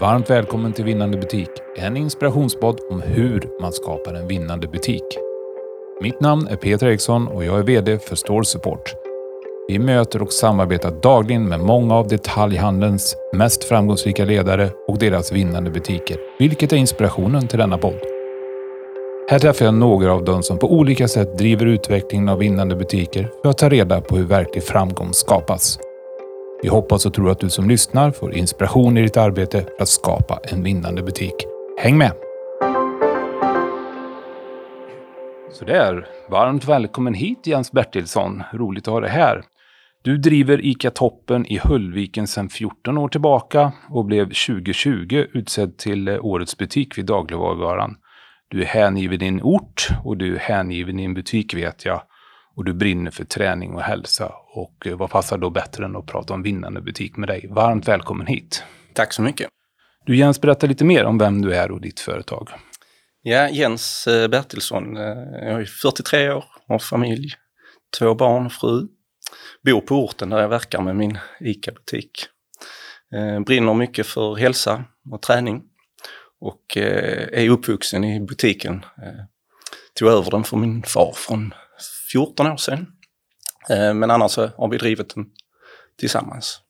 varmt välkommen till Vinnande Butik. En inspirationspodd om hur man skapar en vinnande butik. Mitt namn är Peter Eriksson och jag är VD för Store Support. Vi möter och samarbetar dagligen med många av detaljhandelns mest framgångsrika ledare och deras vinnande butiker, vilket är inspirationen till denna podd. Här träffar jag några av dem som på olika sätt driver utvecklingen av vinnande butiker för att ta reda på hur verklig framgång skapas. Vi hoppas och tror att du som lyssnar får inspiration i ditt arbete för att skapa en vinnande butik. Häng med! Sådär. varmt välkommen hit Jens Bertilsson. Roligt att ha dig här. Du driver ICA Toppen i Höllviken sedan 14 år tillbaka och blev 2020 utsedd till eh, Årets butik vid dagligvaruvaran. Du är hängiven din ort och du är hängiven din butik vet jag. Och du brinner för träning och hälsa. Och eh, vad passar då bättre än att prata om vinnande butik med dig? Varmt välkommen hit. Tack så mycket. Du Jens, berätta lite mer om vem du är och ditt företag. Ja, Jens eh, Bertilsson. Eh, jag är 43 år, har familj, två barn och fru. Bor på orten där jag verkar med min ICA-butik. Brinner mycket för hälsa och träning och är uppvuxen i butiken. Tog över den från min far från 14 år sedan. Eh, men annars har vi drivit den tillsammans.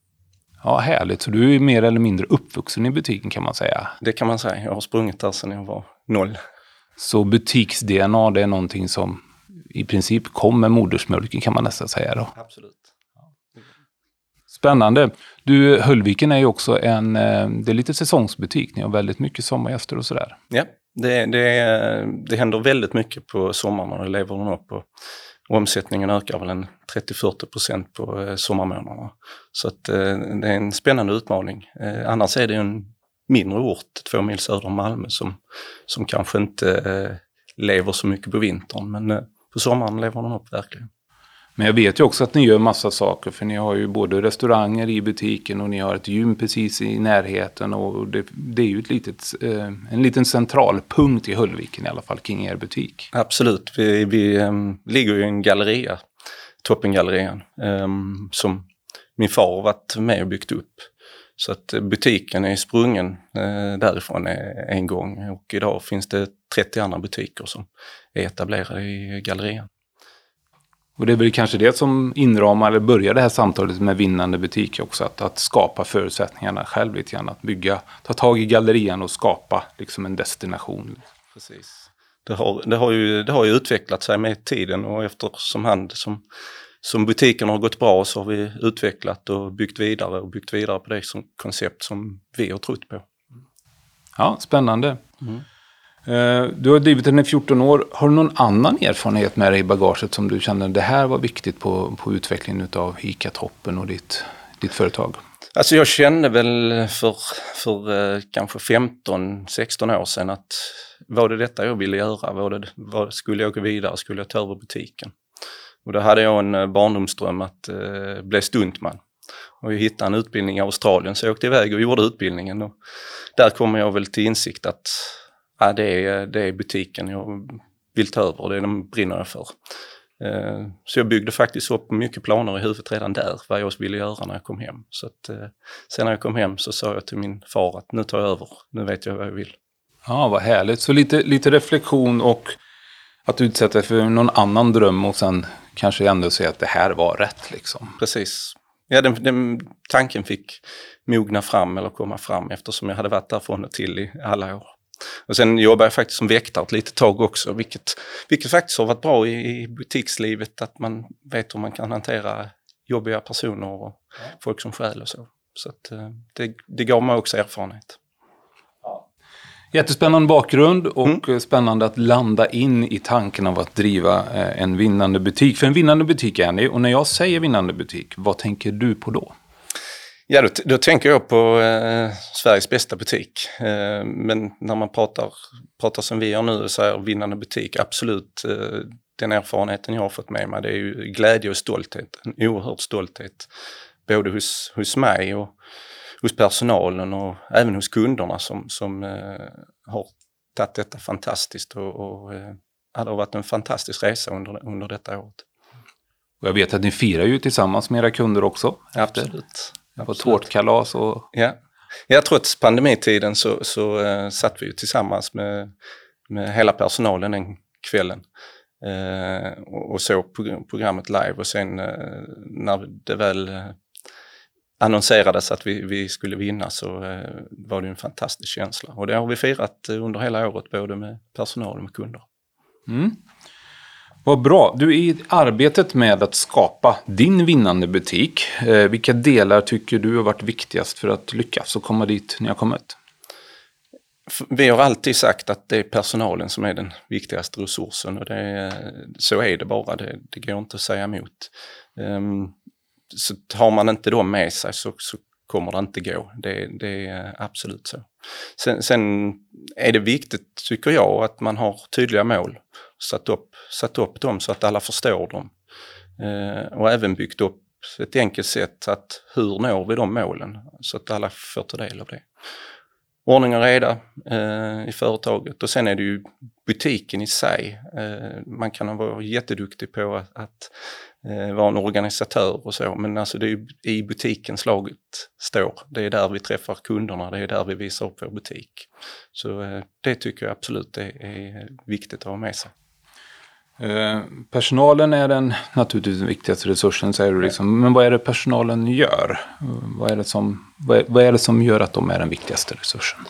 Ja, härligt. Så du är mer eller mindre uppvuxen i butiken kan man säga? Det kan man säga. Jag har sprungit där sedan jag var noll. Så butiks-DNA, det är någonting som i princip kom med modersmjölken kan man nästan säga då? Absolut. Spännande. Du, Höllviken är ju också en, eh, det är lite säsongsbutik. Ni har väldigt mycket sommargäster och sådär. Ja, det, det, det händer väldigt mycket på sommaren och det lever den upp. Och omsättningen ökar väl en 30-40 procent på eh, sommarmånaderna. Så att, eh, det är en spännande utmaning. Eh, annars är det en mindre ort, två mil söder om Malmö, som, som kanske inte eh, lever så mycket på vintern. Men eh, på sommaren lever den upp verkligen. Men jag vet ju också att ni gör massa saker. För ni har ju både restauranger i butiken och ni har ett gym precis i närheten. Och det, det är ju ett litet, eh, en liten centralpunkt i Höllviken i alla fall kring er butik. Absolut. Vi, vi um, ligger ju i en galleria, Toppengallerian, um, som min far har varit med och byggt upp. Så att butiken är sprungen eh, därifrån e, en gång och idag finns det 30 andra butiker som är etablerade i gallerian. Och det är väl kanske det som inramar, eller börjar det här samtalet med vinnande butik också. Att, att skapa förutsättningarna själv lite grann. Att bygga, ta tag i gallerian och skapa liksom en destination. Precis. Det har, det har, ju, det har ju utvecklat sig med tiden och eftersom hand som, som butiken har gått bra så har vi utvecklat och byggt vidare och byggt vidare på det som koncept som vi har trott på. Ja, spännande. Mm. Eh, du har drivit den i 14 år. Har du någon annan erfarenhet med dig i bagaget som du känner det här var viktigt på, på utvecklingen av ICA Toppen och ditt, ditt företag? Alltså jag kände väl för, för eh, kanske 15-16 år sedan att var det detta jag ville göra? Var det, var, skulle jag gå vidare? Skulle jag ta över butiken? Och då hade jag en eh, barndomsdröm att eh, bli stuntman. Och jag hittade en utbildning i Australien så jag åkte iväg och gjorde utbildningen. Och där kom jag väl till insikt att ja, det, är, det är butiken jag vill ta över, det är den brinner jag för. Eh, så jag byggde faktiskt upp mycket planer i huvudet redan där, vad jag ville göra när jag kom hem. Så att, eh, sen när jag kom hem så sa jag till min far att nu tar jag över, nu vet jag vad jag vill. Ja, vad härligt. Så lite, lite reflektion och att utsätta dig för någon annan dröm och sen kanske ändå säga att det här var rätt liksom. Precis. Ja, den, den tanken fick mogna fram eller komma fram eftersom jag hade varit där från och till i alla år. Och sen jobbade jag faktiskt som väktare ett litet tag också, vilket, vilket faktiskt har varit bra i, i butikslivet, att man vet hur man kan hantera jobbiga personer och ja. folk som stjäl och så. Så att, eh, det, det gav mig också erfarenhet. Jättespännande bakgrund och mm. spännande att landa in i tanken av att driva eh, en vinnande butik. För en vinnande butik är ni, och när jag säger vinnande butik, vad tänker du på då? Ja, då, då tänker jag på eh, Sveriges bästa butik. Eh, men när man pratar, pratar som vi gör nu och säger vinnande butik, absolut. Eh, den erfarenheten jag har fått med mig, det är ju glädje och stolthet. En oerhörd stolthet. Både hos, hos mig och hos personalen och även hos kunderna som, som eh, har tagit detta fantastiskt. Och, och eh, det har varit en fantastisk resa under, under detta året. Och jag vet att ni firar ju tillsammans med era kunder också. Absolut på tårtkalas och... Ja. Ja, trots pandemitiden så, så uh, satt vi tillsammans med, med hela personalen den kvällen uh, och, och såg programmet live och sen uh, när det väl annonserades att vi, vi skulle vinna så var det en fantastisk känsla. Och det har vi firat under hela året både med personal och med kunder. Mm. Vad bra. Du, i arbetet med att skapa din vinnande butik, eh, vilka delar tycker du har varit viktigast för att lyckas och komma dit ni har kommit? Vi har alltid sagt att det är personalen som är den viktigaste resursen och det, så är det bara, det, det går inte att säga emot. Um, så har man inte dem med sig så, så kommer det inte gå. Det, det är absolut så. Sen, sen, är det viktigt, tycker jag, att man har tydliga mål. Satt upp, satt upp dem så att alla förstår dem. Eh, och även byggt upp ett enkelt sätt att hur når vi de målen så att alla får ta del av det. Ordning och reda eh, i företaget och sen är det ju butiken i sig. Eh, man kan vara jätteduktig på att, att eh, vara en organisatör och så, men alltså det är ju i butiken slaget står. Det är där vi träffar kunderna, det är där vi visar upp vår butik. Så eh, det tycker jag absolut är, är viktigt att ha med sig. Eh, personalen är den naturligtvis den viktigaste resursen, säger du. Liksom. Men vad är det personalen gör? Vad är, det som, vad är, vad är det som gör att de är den viktigaste resursen?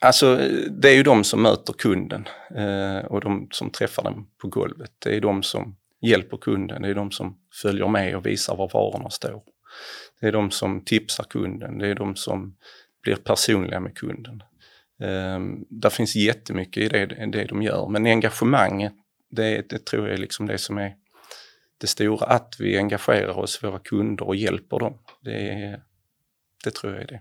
Alltså, det är ju de som möter kunden eh, och de som träffar den på golvet. Det är de som hjälper kunden, det är de som följer med och visar var varorna står. Det är de som tipsar kunden, det är de som blir personliga med kunden. Eh, där finns jättemycket i det, det de gör, men engagemanget, det, det tror jag är liksom det som är det stora, att vi engagerar oss, våra kunder och hjälper dem. Det, det tror jag är det.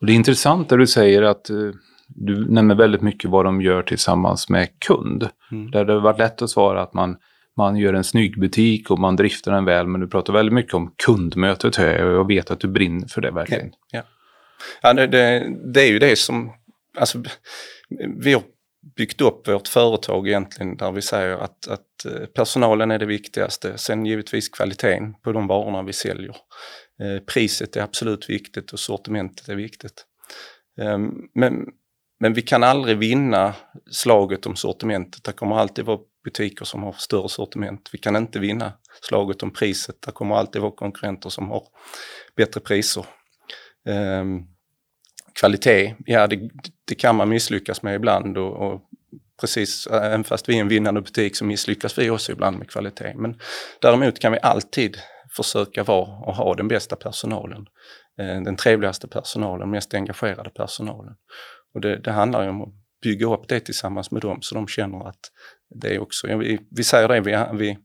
Och det är intressant där du säger att uh, du nämner väldigt mycket vad de gör tillsammans med kund. Mm. Där det har varit lätt att svara att man, man gör en snygg butik och man driftar den väl, men du pratar väldigt mycket om kundmötet och jag vet att du brinner för det verkligen. Ja, ja. ja det, det, det, är ju det som, alltså, vi har byggt upp vårt företag egentligen där vi säger att, att eh, personalen är det viktigaste. Sen givetvis kvaliteten på de varorna vi säljer. Eh, priset är absolut viktigt och sortimentet är viktigt. Ehm, men, men vi kan aldrig vinna slaget om sortimentet. Det kommer alltid vara butiker som har större sortiment. Vi kan inte vinna slaget om priset. Det kommer alltid vara konkurrenter som har bättre priser. Um, kvalitet, ja det, det, kan man misslyckas med ibland och, och, precis, även fast vi är en vinnande butik så misslyckas vi också ibland med kvalitet. Men däremot kan vi alltid försöka vara och ha den bästa personalen. Eh, den trevligaste personalen, mest engagerade personalen. Och det, det handlar ju om att bygga upp det tillsammans med dem så de känner att det är också, ja, vi, vi säger det vid, vid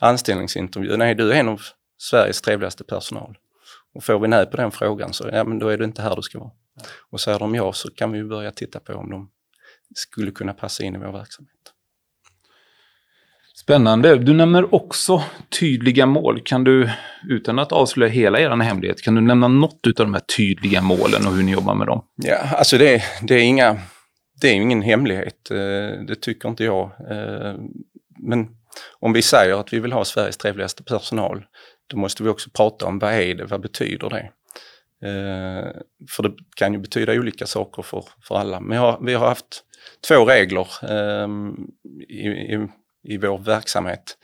anställningsintervjun, nej du är en av Sveriges trevligaste personal. Och får vi nej på den frågan så ja, men då är det inte här du ska vara. Och säger de ja så kan vi börja titta på om de skulle kunna passa in i vår verksamhet. Spännande. Du nämner också tydliga mål. Kan du, utan att avslöja hela er hemlighet, kan du nämna något av de här tydliga målen och hur ni jobbar med dem? Ja, alltså det, det är, inga, det är ingen hemlighet. Eh, det tycker inte jag. Eh, men om vi säger att vi vill ha Sveriges trevligaste personal, då måste vi också prata om vad är det, vad betyder det? Eh, för det kan ju betyda olika saker för, för alla. Men har, vi har haft två regler ehm, i, i i vår verksamhet.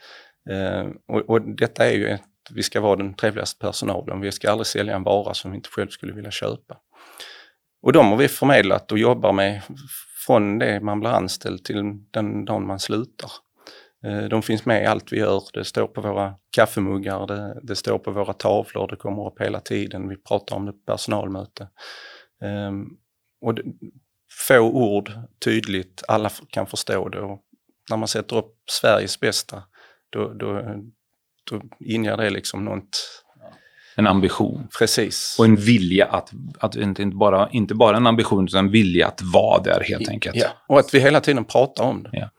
Eh, och, och, detta är ju att vi ska vara den trevligaste personalen. Vi ska aldrig sälja en vara som vi inte själv skulle vilja köpa. Och de har vi förmedlat och jobbar med från det man blir anställd till den dagen man slutar. Eh, de finns med i allt vi gör. Det står på våra kaffemuggar, det, det, står på våra tavlor, det kommer upp hela tiden. Vi pratar om det på personalmöte. Um, och det, få ord, tydligt, alla kan förstå det och när man sätter upp Sveriges bästa, då, då, då inger det liksom något en ambition. Precis. Och en vilja att, att inte, bara, inte bara en ambition utan en vilja att vara där helt enkelt. Ja, och att vi hela tiden pratar om det. Ja.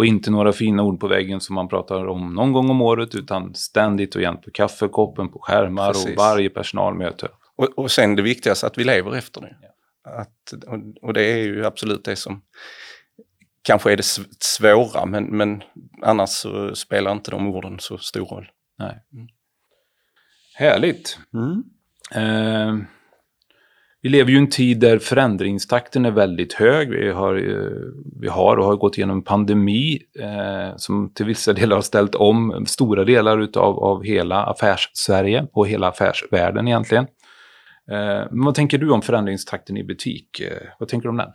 Och inte några fina ord på väggen som man pratar om någon gång om året utan ständigt och jämt på kaffekoppen, på skärmar Precis. och varje personalmöte. Och, och sen det viktigaste, att vi lever efter det. Ja. Att, och, och, det är ju absolut det som kanske är det svåra, men, men annars så spelar inte de orden så stor roll. Nej. Mm. Härligt. Mm. Eh, vi lever ju i en tid där förändringstakten är väldigt hög. Vi har, eh, vi har och har gått igenom en pandemi eh, som till vissa delar har ställt om stora delar utav, av hela affärs-Sverige och hela affärsvärlden egentligen. Eh, vad tänker du om förändringstakten i butik? Eh, vad tänker du om den?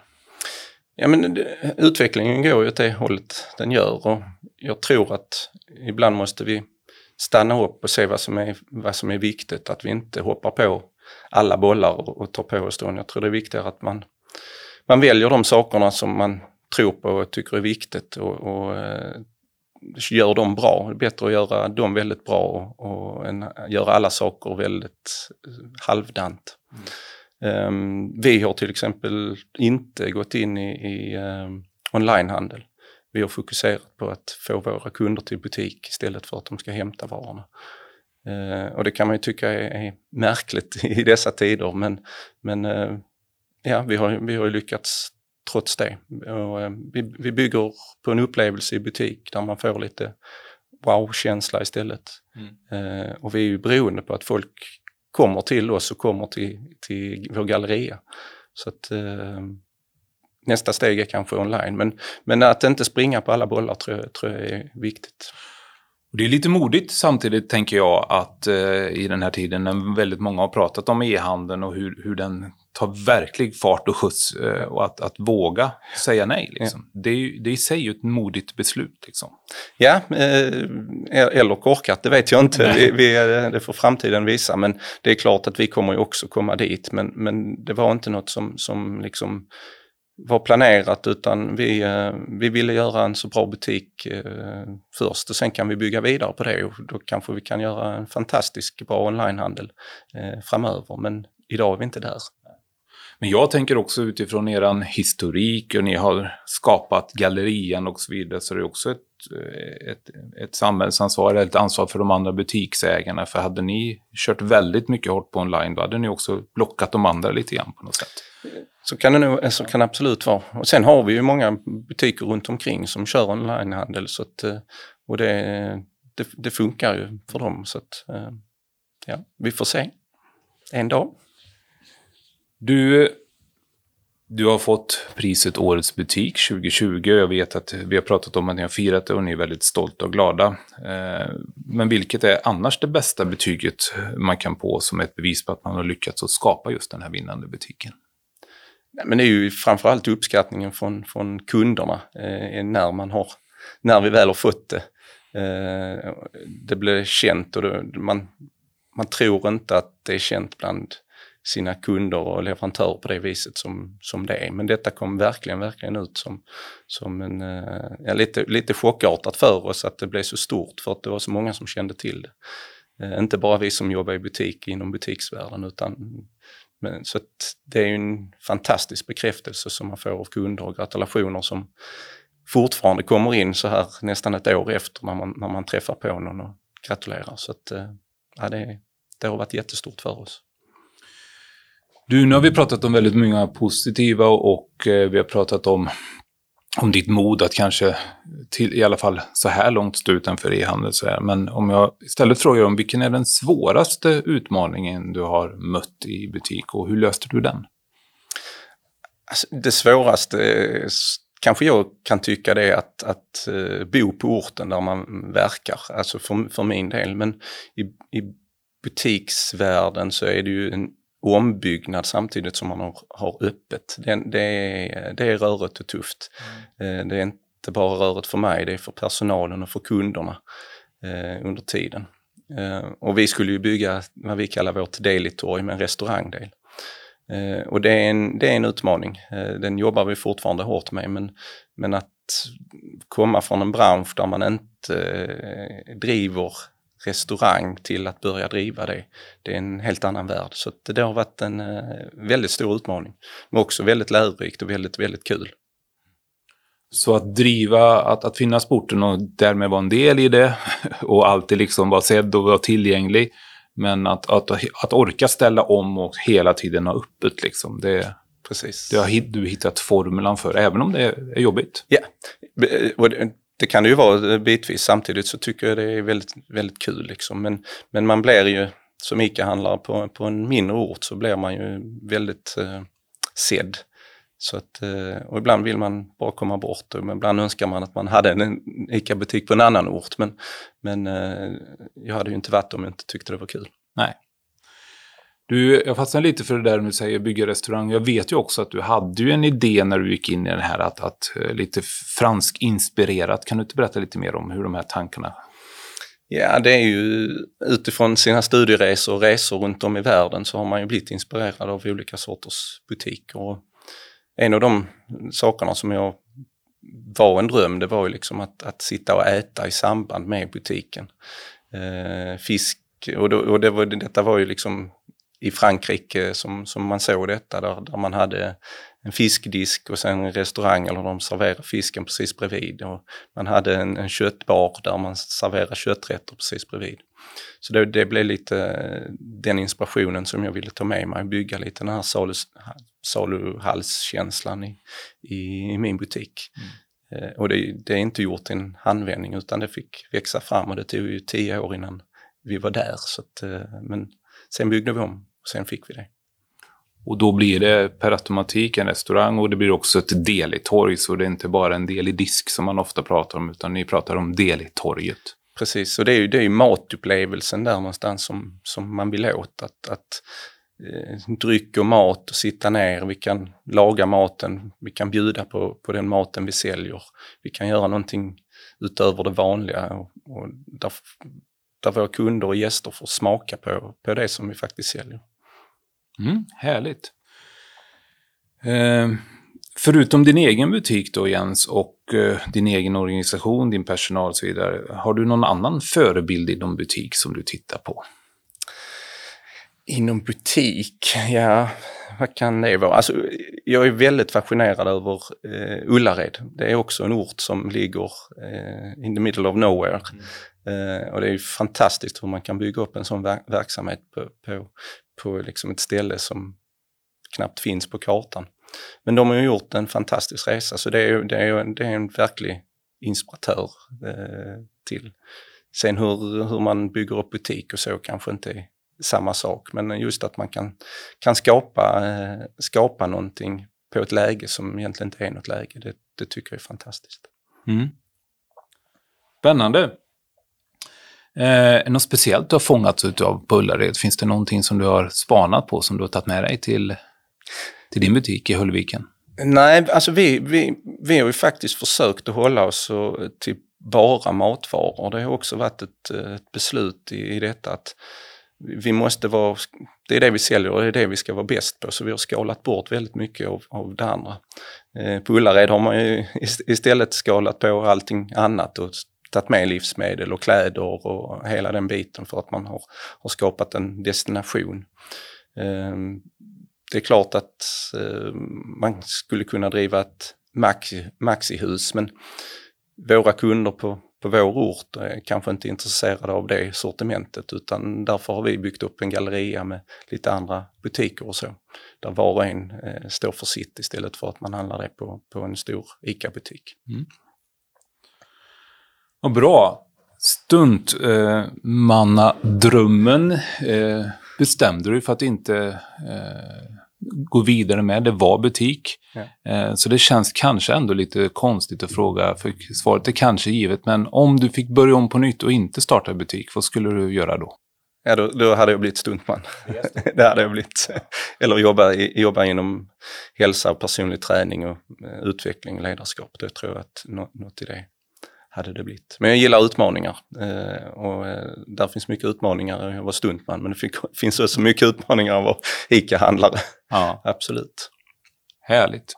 Ja, men utvecklingen går ju åt det hållet den gör och jag tror att ibland måste vi stanna upp och se vad som är, vad som är viktigt, att vi inte hoppar på alla bollar och, och tar på oss dem. Jag tror det är viktigare att man, man väljer de sakerna som man tror på och tycker är viktigt och, och eh, gör dem bra. Det är bättre att göra dem väldigt bra och, och än göra alla saker väldigt halvdant. Mm. Um, vi har till exempel inte gått in i, i um, onlinehandel. Vi har fokuserat på att få våra kunder till butik istället för att de ska hämta varorna. Uh, och det kan man ju tycka är, är märkligt i dessa tider men, men uh, ja, vi har, vi har lyckats trots det. Och, uh, vi, vi bygger på en upplevelse i butik där man får lite wow-känsla istället. Mm. och vi är ju beroende på att folk kommer till oss och kommer till, till vår galleria. Så att, eh, nästa steg är kanske online. Men, men att inte springa på alla bollar tror jag, tror jag är viktigt. Det är lite modigt samtidigt, tänker jag, att eh, i den här tiden när väldigt många har pratat om e-handeln och hur, hur den tar verklig fart och skjuts eh, och att, att våga säga nej. Liksom. Ja. Det, är, det är i sig ett modigt beslut. Liksom. Ja, eh, eller korkat, det vet jag inte. Vi, vi, det får framtiden visa. Men det är klart att vi kommer ju också komma dit. Men, men det var inte något som, som liksom var planerat utan vi, eh, vi ville göra en så bra butik eh, först och sen kan vi bygga vidare på det och då kanske vi kan göra en fantastisk bra onlinehandel eh, framöver. Men idag är vi inte där. Men jag tänker också utifrån er historik och ni har skapat gallerian och så vidare så det är också ett, eh, ett, ett samhällsansvar, ett ansvar för de andra butiksägarna. För hade ni kört väldigt mycket hårt på online då hade ni också blockat de andra lite grann på något sätt. Så kan det, nog, eh, så kan det absolut vara. Och sen har vi ju många butiker runt omkring som kör onlinehandel så att, eh, och det, det, det funkar ju för dem. Så att, ja, vi får se en dag. Du, du har fått priset Årets butik 2020. Jag vet att vi har pratat om att ni har firat det och ni är väldigt stolta och glada. Eh, men vilket är annars det bästa betyget man kan få som ett bevis på att man har lyckats att skapa just den här vinnande butiken? Men det är ju framförallt uppskattningen från, från kunderna eh, när, man har, när vi väl har fått det. Eh, det blir känt och det, man, man tror inte att det är känt bland sina kunder och leverantörer på det viset som, som det är. Men detta kom verkligen, verkligen ut som, som en, eh, ja, lite, lite chockartat för oss att det blev så stort för att det var så många som kände till det. Eh, inte bara vi som jobbar i butik inom butiksvärlden utan men, så det är en fantastisk bekräftelse som man får av kunder och gratulationer som fortfarande kommer in så här nästan ett år efter när man, när man träffar på någon och gratulerar. Så att, eh, ja, det, det har varit jättestort för oss. Du, nu har vi pratat om väldigt många positiva och eh, vi har pratat om, om ditt mod att kanske till, i alla fall så här långt stå utanför e-handel. Men om jag istället frågar om vilken är den svåraste utmaningen du har mött i butik och hur löste du den? Alltså, det svåraste kanske jag kan tycka det är att, att eh, bo på orten där man verkar, alltså för, för min del. Men i, i butiksvärlden så är det ju en ombyggnad samtidigt som man har, har öppet. Det, det, är, det är rörigt och tufft. Mm. Det är inte bara rörigt för mig, det är för personalen och för kunderna eh, under tiden. Eh, och vi skulle ju bygga vad vi kallar vårt dailytorg med en restaurangdel. Eh, och det är, en, det är en utmaning. Eh, den jobbar vi fortfarande hårt med men, men att komma från en bransch där man inte eh, driver restaurang till att börja driva det. Det är en helt annan värld. Så det har varit en eh, väldigt stor utmaning. Men också väldigt lärorikt och väldigt, väldigt kul. Så att driva, att, att finnas på orten och därmed vara en del i det och alltid liksom vara sedd och vara tillgänglig. Men att, att, att orka ställa om och hela tiden ha öppet liksom. Det, Precis. det har du hittat formulan för, även om det är jobbigt. Ja, och det kan det ju vara eh, bitvis. Samtidigt så tycker jag det är väldigt, väldigt kul. Liksom. Men, men man blir ju som ICA-handlare på, på en mindre ort så blir man ju väldigt eh, sedd. Så att, eh, och ibland vill man bara komma bort och ibland önskar man att man hade en ICA-butik på en annan ort. Men, men eh, jag hade ju inte varit om jag inte tyckte det var kul. Nej. Du, jag fastnar lite för det där du säger bygga restaurang. Jag vet ju också att du hade ju en idé när du gick in i det här att, att eh, lite fransk inspirerat. Kan du inte berätta lite mer om hur de här tankarna Ja, det är ju utifrån sina studieresor och resor runt om i världen så har man ju blivit inspirerad av olika sorters butiker. Och en av de sakerna som jag var en dröm, det var ju liksom att, att sitta och äta i samband med butiken. Eh, fisk, och, då, och det var, detta var ju liksom i Frankrike som, som man såg detta, där, där man hade en fiskdisk och sen en restaurang eller de serverade fisken precis bredvid. Och man hade en, en köttbar där man serverade kötträtter precis bredvid. Så det, det blev lite den inspirationen som jag ville ta med mig, bygga lite den här salus, saluhalskänslan i, i, i, min butik. Mm. Eh, och det, det, är inte gjort i en handvändning utan det fick växa fram och det tog ju tio år innan vi var där. Så att, eh, men sen byggde vi om och sen fick vi det. Och då blir det per automatik en restaurang och det blir också ett del i torg. Så det är inte bara en del i disk som man ofta pratar om, utan ni pratar om del i torget. Precis, och det är ju, det är ju matupplevelsen där någonstans som, som man vill åt. Att, att eh, dryck och mat och sitta ner, vi kan laga maten, vi kan bjuda på, på den maten vi säljer. Vi kan göra någonting utöver det vanliga och, och där, där våra kunder och gäster får smaka på, på det som vi faktiskt säljer. Mm, härligt. Eh, förutom din egen butik då Jens och eh, din egen organisation, din personal och så vidare. Har du någon annan förebild inom butik som du tittar på? Inom butik? Ja, vad kan det vara? Alltså, jag är väldigt fascinerad över eh, Ullared. Det är också en ort som ligger eh, in the middle of nowhere. Mm. Eh, och det är fantastiskt hur man kan bygga upp en sån ver verksamhet på, på, på liksom ett ställe som knappt finns på kartan. Men de har ju gjort en fantastisk resa så det är, det är, det är en verklig inspiratör eh, till. Sen hur, hur man bygger upp butik och så kanske inte är samma sak, men just att man kan, kan skapa, eh, skapa någonting på ett läge som egentligen inte är något läge, det, det tycker jag är fantastiskt. Mm. Spännande. Eh, något speciellt du har fångats av på Ullared? Finns det någonting som du har spanat på som du har tagit med dig till, till din butik i Höllviken? Nej, alltså vi, vi, vi har ju faktiskt försökt att hålla oss eh, till bara matvaror. Det har också varit ett, eh, ett beslut i, i detta att vi måste vara, det är det vi säljer och det är det vi ska vara bäst på. Så vi har skalat bort väldigt mycket av, av det andra. Eh, på Ullared har man ju istället skalat på allting annat och tagit med livsmedel och kläder och hela den biten för att man har, har skapat en destination. Ehm, det är klart att ehm, man skulle kunna driva ett maxi, maxihus men våra kunder på, på vår ort är kanske inte intresserade av det sortimentet utan därför har vi byggt upp en galleria med lite andra butiker och så. Där var och en eh, står för sitt istället för att man handlar det på, på en stor ICA-butik. Mm. Vad bra. Stuntmannadrömmen eh, bestämde du för att inte eh, gå vidare med. Det var butik. Ja. Eh, så det känns kanske ändå lite konstigt att fråga, för svaret är kanske givet. Men om du fick börja om på nytt och inte starta butik, vad skulle du göra då? Ja, då, då hade jag blivit stuntman. det hade jag blivit. Eller jobba, jobba inom hälsa personlig träning och eh, utveckling och ledarskap. Det tror jag att något i det hade det blivit. Men jag gillar utmaningar eh, och eh, där finns mycket utmaningar. Jag var stuntman men det fick, finns också mycket utmaningar att vara ICA-handlare. Ja. Absolut. Härligt.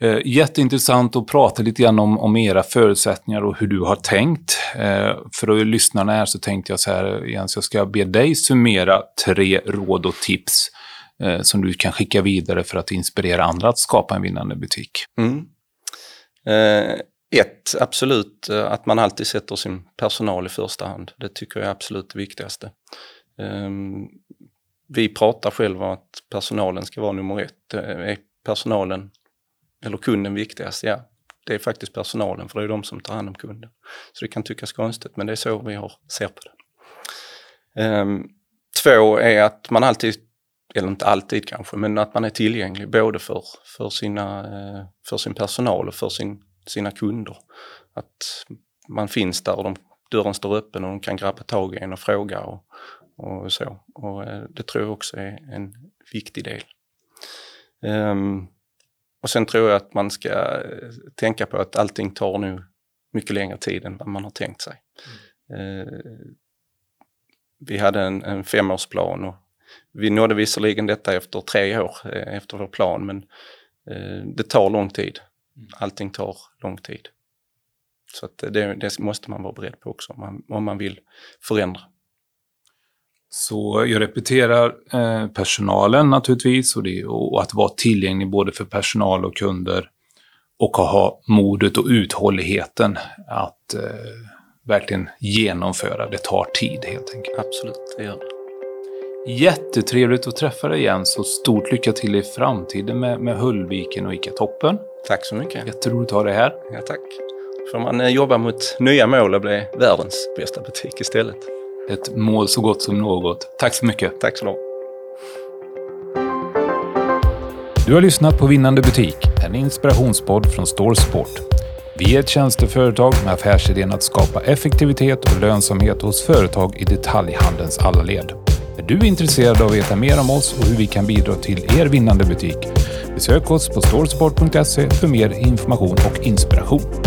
Eh, jätteintressant att prata lite grann om, om era förutsättningar och hur du har tänkt. Eh, för att lyssnarna här så tänkte jag så här, Jens, jag ska be dig summera tre råd och tips eh, som du kan skicka vidare för att inspirera andra att skapa en vinnande butik. Mm. Ett, absolut eh, att man alltid sätter sin personal i första hand. Det tycker jag är absolut det viktigaste. Ehm, vi pratar själva att personalen ska vara nummer ett. Eh, är personalen eller kunden viktigast? Ja, det är faktiskt personalen för det är de som tar hand om kunden. Så det kan tyckas konstigt men det är så vi har, ser på det. Ehm, två är att man alltid, eller inte alltid kanske, men att man är tillgänglig både för, för, sina, eh, för sin personal och för sin, sina kunder. Att man finns där och de, dörren står öppen och de kan grabba tag i en och fråga och, och så. Och eh, det tror jag också är en viktig del. Um, och sen tror jag att man ska eh, tänka på att allting tar nu mycket längre tid än vad man har tänkt sig. Mm. Uh, vi hade en, en femårsplan och vi nådde visserligen detta efter tre år eh, efter vår plan men uh, det tar lång tid. Mm. Allting tar lång tid. Så det, det måste man vara beredd på också om man, om man vill förändra. Så jag repeterar eh, personalen naturligtvis och, det, och att vara tillgänglig både för personal och kunder och att ha modet och uthålligheten att eh, verkligen genomföra. Det tar tid helt enkelt. Absolut, det gör det. Jättetrevligt att träffa dig igen, så stort lycka till i framtiden med, med Hullviken och ICA Toppen. Tack så mycket. Jätteroligt att ha dig här. Ja, tack. Får man eh, jobba mot nya mål och bli världens bästa butik istället. Ett mål så gott som något. Tack så mycket. Tack så mycket. Du har lyssnat på Vinnande butik, en inspirationspodd från Store Sport. Vi är ett tjänsteföretag med affärsidén att skapa effektivitet och lönsamhet hos företag i detaljhandelns alla led. Är du intresserad av att veta mer om oss och hur vi kan bidra till er vinnande butik? Besök oss på storesport.se för mer information och inspiration.